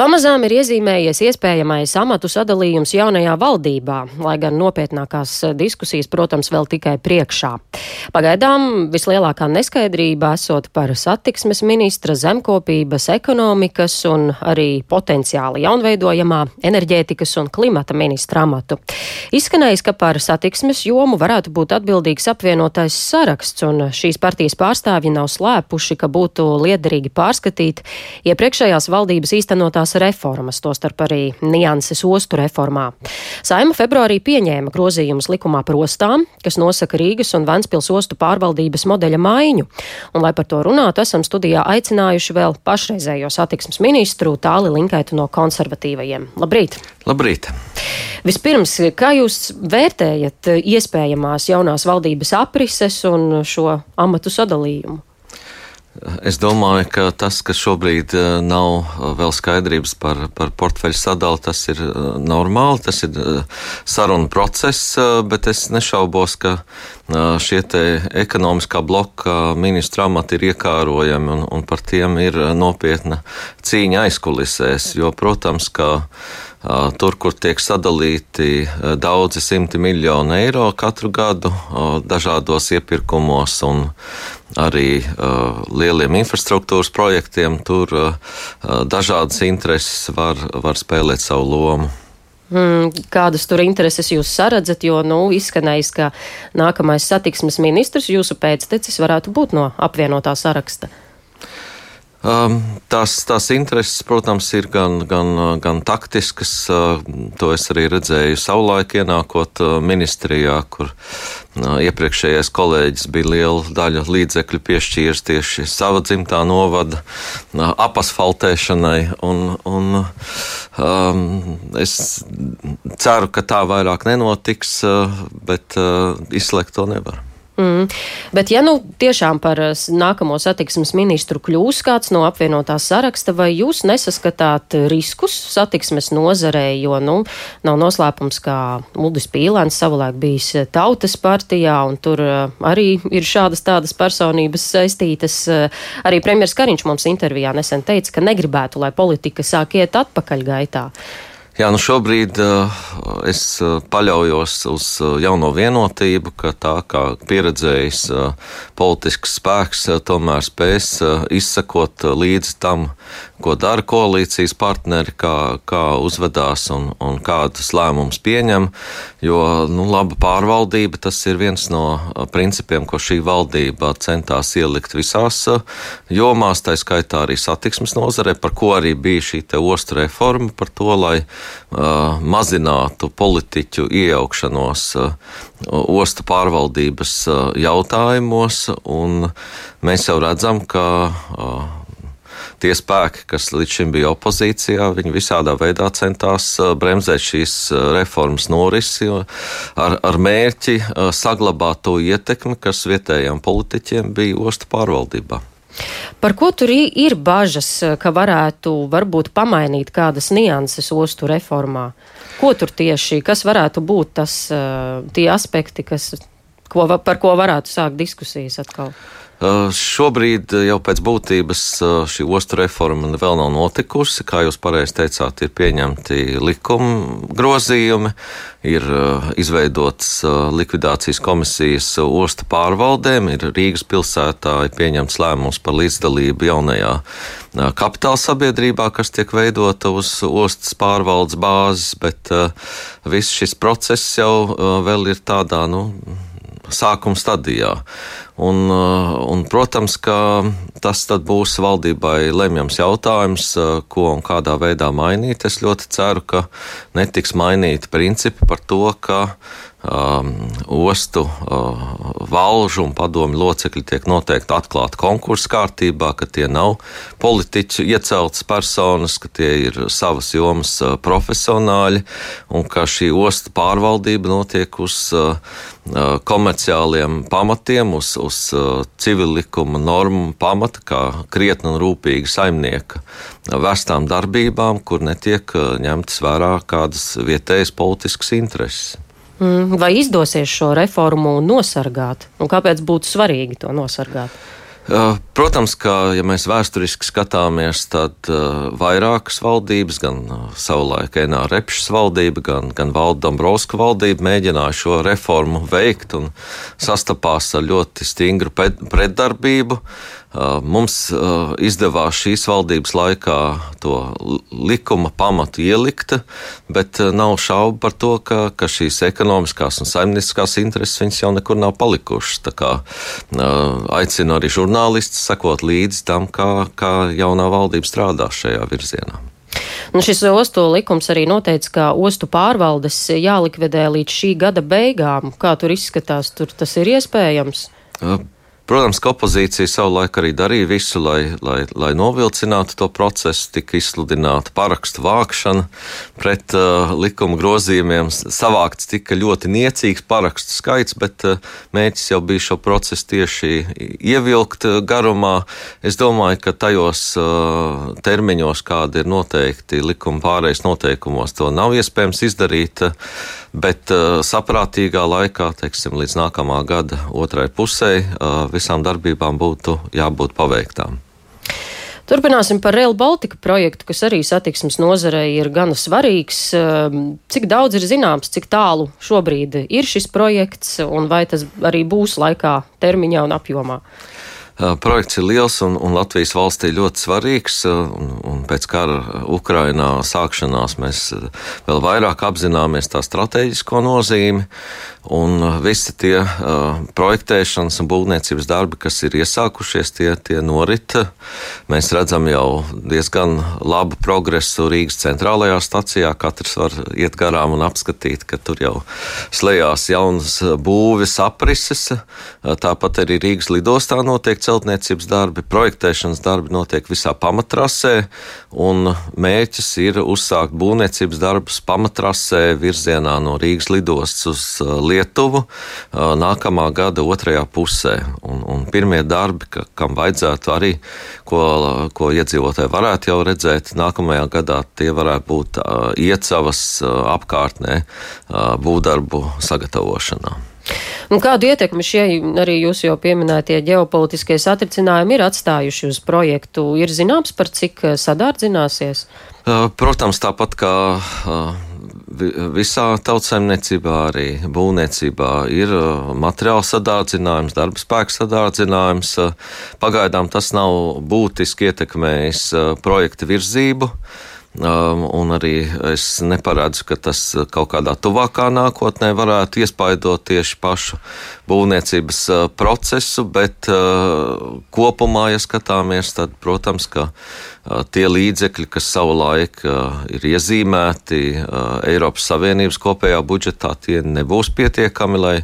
Pamazām ir iezīmējies iespējamais amatu sadalījums jaunajā valdībā, lai gan nopietnākās diskusijas, protams, vēl tikai priekšā. Pagaidām vislielākā neskaidrība esot par satiksmes ministra, zemkopības, ekonomikas un arī potenciāli jaunveidojamā enerģētikas un klimata ministra amatu. Izskanējis, ka par satiksmes jomu varētu būt atbildīgs apvienotais saraksts, un šīs partijas pārstāvji nav slēpuši, ka būtu liederīgi pārskatīt iepriekšējās valdības īstenotās veiktās reformas, tostarp arī nianses ostu reformā. Saima februārī pieņēma grozījumus likumā par ostām, kas nosaka Rīgas un Ventspils ostu pārvaldības modeļa maiņu, un, lai par to runātu, esam studijā aicinājuši vēl pašreizējo satiksmes ministru Tāli Linkaitu no konservatīvajiem. Labrīt! Labrīt! Vispirms, kā jūs vērtējat iespējamās jaunās valdības aprises un šo amatu sadalījumu? Es domāju, ka tas, ka šobrīd eh, nav eh, vēl skaidrības par, par portfeļu sadali, tas ir eh, normāli, tas ir saruna process, bet es nešaubos, ka šie ekonomiskā bloka ministra amati ir iekārojami un, un par tiem ir nopietna cīņa aizkulisēs, jo, protams, ka Tur, kur tiek sadalīti daudzi simti miljoni eiro katru gadu dažādos iepirkumos un arī lieliem infrastruktūras projektiem, tur dažādas intereses var, var spēlēt savu lomu. Mm, kādas tur intereses jūs saredzat, jo, nu, izskanējis, ka nākamais satiksmes ministrs jūsu pēctecis varētu būt no apvienotā saraksta? Um, tās, tās intereses, protams, ir gan, gan, gan taktiskas. Uh, to es arī redzēju savulaik ienākot uh, ministrijā, kur uh, iepriekšējais kolēģis bija liela daļa līdzekļu piešķīris tieši sava dzimtā novada apasfaltēšanai. Un, un, um, es ceru, ka tā vairāk nenotiks, bet izslēgt to nevaru. Mm. Bet, ja nu tiešām par eh, nākamo satiksmes ministru kļūs kāds no apvienotās saraksta, vai jūs nesaskatāt riskus satiksmes nozarē, jo, nu, nav noslēpums, kā Ludis Pīlēns savulaik bijis tautas partijā, un tur eh, arī ir šādas tādas personības saistītas. Eh, arī premjers Kariņš mums intervijā nesen teica, ka negribētu, lai politika sāk iet atpakaļ gaitā. Jā, nu šobrīd uh, es uh, paļaujos uz uh, jauno vienotību, ka tā kā pieredzējis uh, politisks spēks uh, tomēr spēs izsekot līdzi tam, ko dara koalīcijas partneri, kā, kā uzvedās un, un kādus lēmumus pieņem. Jo nu, laba pārvaldība tas ir viens no principiem, ko šī valdība centās ielikt visās jomās, tā skaitā arī satiksmes nozarē, par ko arī bija šī ostu reforma, par to, lai Uh, mazinātu politiķu iejaukšanos uh, ostu pārvaldības uh, jautājumos, un mēs jau redzam, ka tie spēki, kas līdz šim bija opozīcijā, viņi visādā veidā centās bremzēt šīs reformas norisi ar, ar mērķi saglabāt to ietekmi, kas vietējiem politiķiem bija ostu pārvaldībā. Par ko tur ir bažas, ka varētu varbūt pamainīt kādas nianses ostu reformā? Ko tur tieši, kas varētu būt tas, tie aspekti, kas, ko, par ko varētu sākt diskusijas atkal? Uh, šobrīd uh, jau pēc būtības uh, šī ostu reforma vēl nav notikusi. Kā jūs pareizi teicāt, ir pieņemti likuma grozījumi, ir izveidots likvidācijas komisijas ostu pārvaldēm, ir Rīgas pilsētā ir pieņemts lēmums par līdzdalību jaunajā kapitāla sabiedrībā, kas tiek veidota uz ostas pārvaldes bāzes, bet viss šis process jau vēl ir tādā, nu, sākuma stadijā. Un, uh, un, protams, ka tas būs valdībai lemjams jautājums, uh, ko un kādā veidā mainīt. Es ļoti ceru, ka netiks mainīti principi par to, ka um, ostu uh, valžu un padomu locekļi tiek noteikti atklāti konkursu kārtībā, ka tie nav politiķi ieceltas personas, ka tie ir savas jomas uh, profesionāļi un ka šī ostu pārvaldība notiek uz uh, uh komerciāliem pamatiem, uz, uz uh, civilikuma normu pamata, kā krietni un rūpīgi saimnieka vērstām darbībām, kur netiek uh, ņemtas vērā kādas vietējas politiskas intereses. Mm, vai izdosies šo reformu nosargāt? Un kāpēc būtu svarīgi to nosargāt? Protams, ka, ja mēs vēsturiski skatāmies, tad vairākas valdības, gan savulaik Enā Repšas valdība, gan, gan Valda Dombrovska valdība mēģināja šo reformu veikt un sastapās ar ļoti stingru pretdarbību. Uh, mums izdevās šīs valdības laikā to likuma pamatu ielikt, bet nav šaubu par to, ka, ka šīs ekonomiskās un saimnieciskās intereses jau nekur nav palikušas. Tā kā aicinu arī žurnālistus sekot līdzi tam, kā, kā jaunā valdība strādā šajā virzienā. Nu, šis ostu likums arī noteica, ka ostu pārvaldes jālikvidē līdz šī gada beigām. Kā tur izskatās, tur tas ir iespējams? Uh. Protams, ka opozīcija savulaik arī darīja visu, lai, lai, lai novilcinātu to procesu, tika izsludināta parakstu vākšana pret uh, likuma grozījumiem. Savākts tika ļoti niecīgs parakstu skaits, bet uh, mērķis jau bija šo procesu tieši ievilkt uh, garumā. Es domāju, ka tajos uh, termiņos, kādi ir noteikti likuma pārējais noteikumos, to nav iespējams izdarīt. Uh, bet uh, saprātīgā laikā, teiksim, līdz nākamā gada otrai pusē, uh, visām darbībām būtu jābūt paveiktām. Turpināsim par Rail Baltica projektu, kas arī satiksmes nozarei ir gana svarīgs. Cik daudz ir zināms, cik tālu šobrīd ir šis projekts un vai tas arī būs laikā, termiņā un apjomā? Projekts ir liels un, un Latvijas valstī ļoti svarīgs. Un, un pēc kara Ukrainā sākšanās mēs vēl vairāk apzināmies tā strateģisko nozīmi. Un visi tie uh, projektēšanas un būvniecības darbi, kas ir iesākušies, tie, tie norit. Mēs redzam jau diezgan labu progresu Rīgas centrālajā stacijā. Katrs var iet garām un apskatīt, ka tur jau slēdzās jaunas būves aprises. Tāpat arī Rīgas lidostā notiek celtniecības darbi, projektēšanas darbi notiek visā pamatrasē, un mērķis ir uzsākt būvniecības darbus pamatrasē virzienā no Rīgas lidostas uz uh, Lietuvu nākamā gada otrajā pusē. Un, un pirmie darbi, ka, kam vajadzētu arī, ko, ko iedzīvotāji varētu jau redzēt, nākamajā gadā tie varētu būt iecavas apkārtnē būvdarbu sagatavošanā. Un kādu ietekmi šie arī jūs jau pieminētie ģeopolitiskie satricinājumi ir atstājuši uz projektu? Ir zināms, par cik sadārdzināsies? Protams, tāpat kā visā tautsaimniecībā, arī būvniecībā ir materiāla sadārdzinājums, darba spēka sadārdzinājums. Pagaidām tas nav būtiski ietekmējis projekta virzību. Um, un arī es neparedzu, ka tas kaut kādā tuvākā nākotnē varētu iespaidot tieši pašu būvniecības uh, procesu, bet uh, kopumā, ja skatāmies, tad, protams, ka tie līdzekļi, kas savulaik ir iezīmēti Eiropas Savienības kopējā budžetā, tie nebūs pietiekami, lai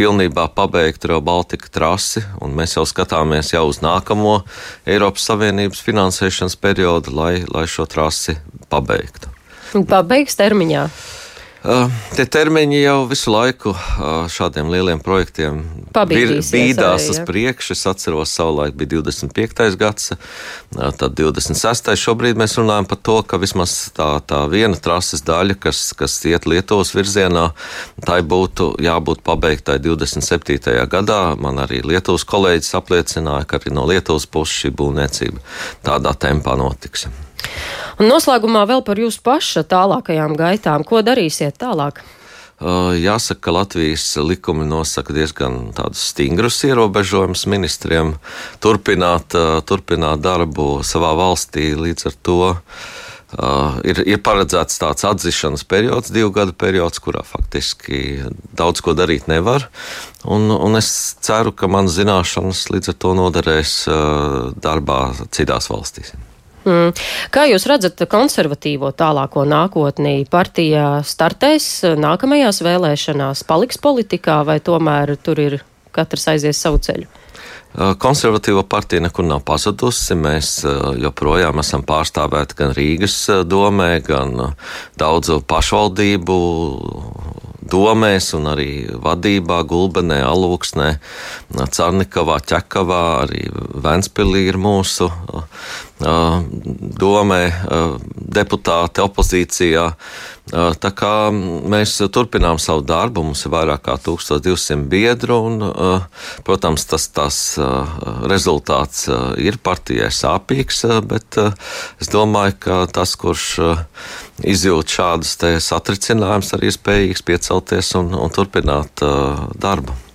pilnībā pabeigtu Rail Baltica trasi, un mēs jau skatāmies jau uz nākamo Eiropas Savienības finansēšanas periodu, lai, lai šo trasi pabeigtu. Pabeigs termiņā. Uh, tie termiņi jau visu laiku uh, šādiem lieliem projektiem bīdās uz priekšu. Es atceros, savulaik bija 25. gads, uh, tad 26. Šobrīd mēs runājam par to, ka vismaz tā, tā viena trases daļa, kas, kas iet Lietuvas virzienā, tai būtu jābūt pabeigtai 27. gadā. Man arī Lietuvas kolēģis apliecināja, ka arī no Lietuvas puses šī būvniecība tādā tempā notiks. Un noslēgumā vēl par jūsu paša tālākajām gaitām. Ko darīsiet tālāk? Jāsaka, ka Latvijas likumi nosaka diezgan stingrus ierobežojumus ministriem turpināt, turpināt darbu savā valstī. Līdz ar to uh, ir, ir paredzēts tāds atzīšanas periods, divu gadu periods, kurā faktiski daudz ko darīt nevar. Un, un es ceru, ka manas zināšanas līdz ar to noderēs uh, darbā citās valstīs. Mm. Kā jūs redzat konservatīvo tālāko nākotnī? Partija startēs nākamajās vēlēšanās, paliks politikā vai tomēr tur ir katrs aizies savu ceļu? Konservatīva partija nekur nav pazudusi. Mēs joprojām esam pārstāvēti gan Rīgas domē, gan daudzu pašvaldību domēs un arī vadībā, Gulbenē, Alūksnē, Carnikavā, Ķekavā, arī Ventspilī ir mūsu domē, deputāti opozīcijā. Tā kā mēs turpinām savu darbu, mums ir vairāk kā 1200 biedru, un, protams, tas, tas rezultāts ir partijai sāpīgs, bet es domāju, ka tas, kurš izjūt šādus satricinājumus, arī spējīgs piecelties un, un turpināt darbu.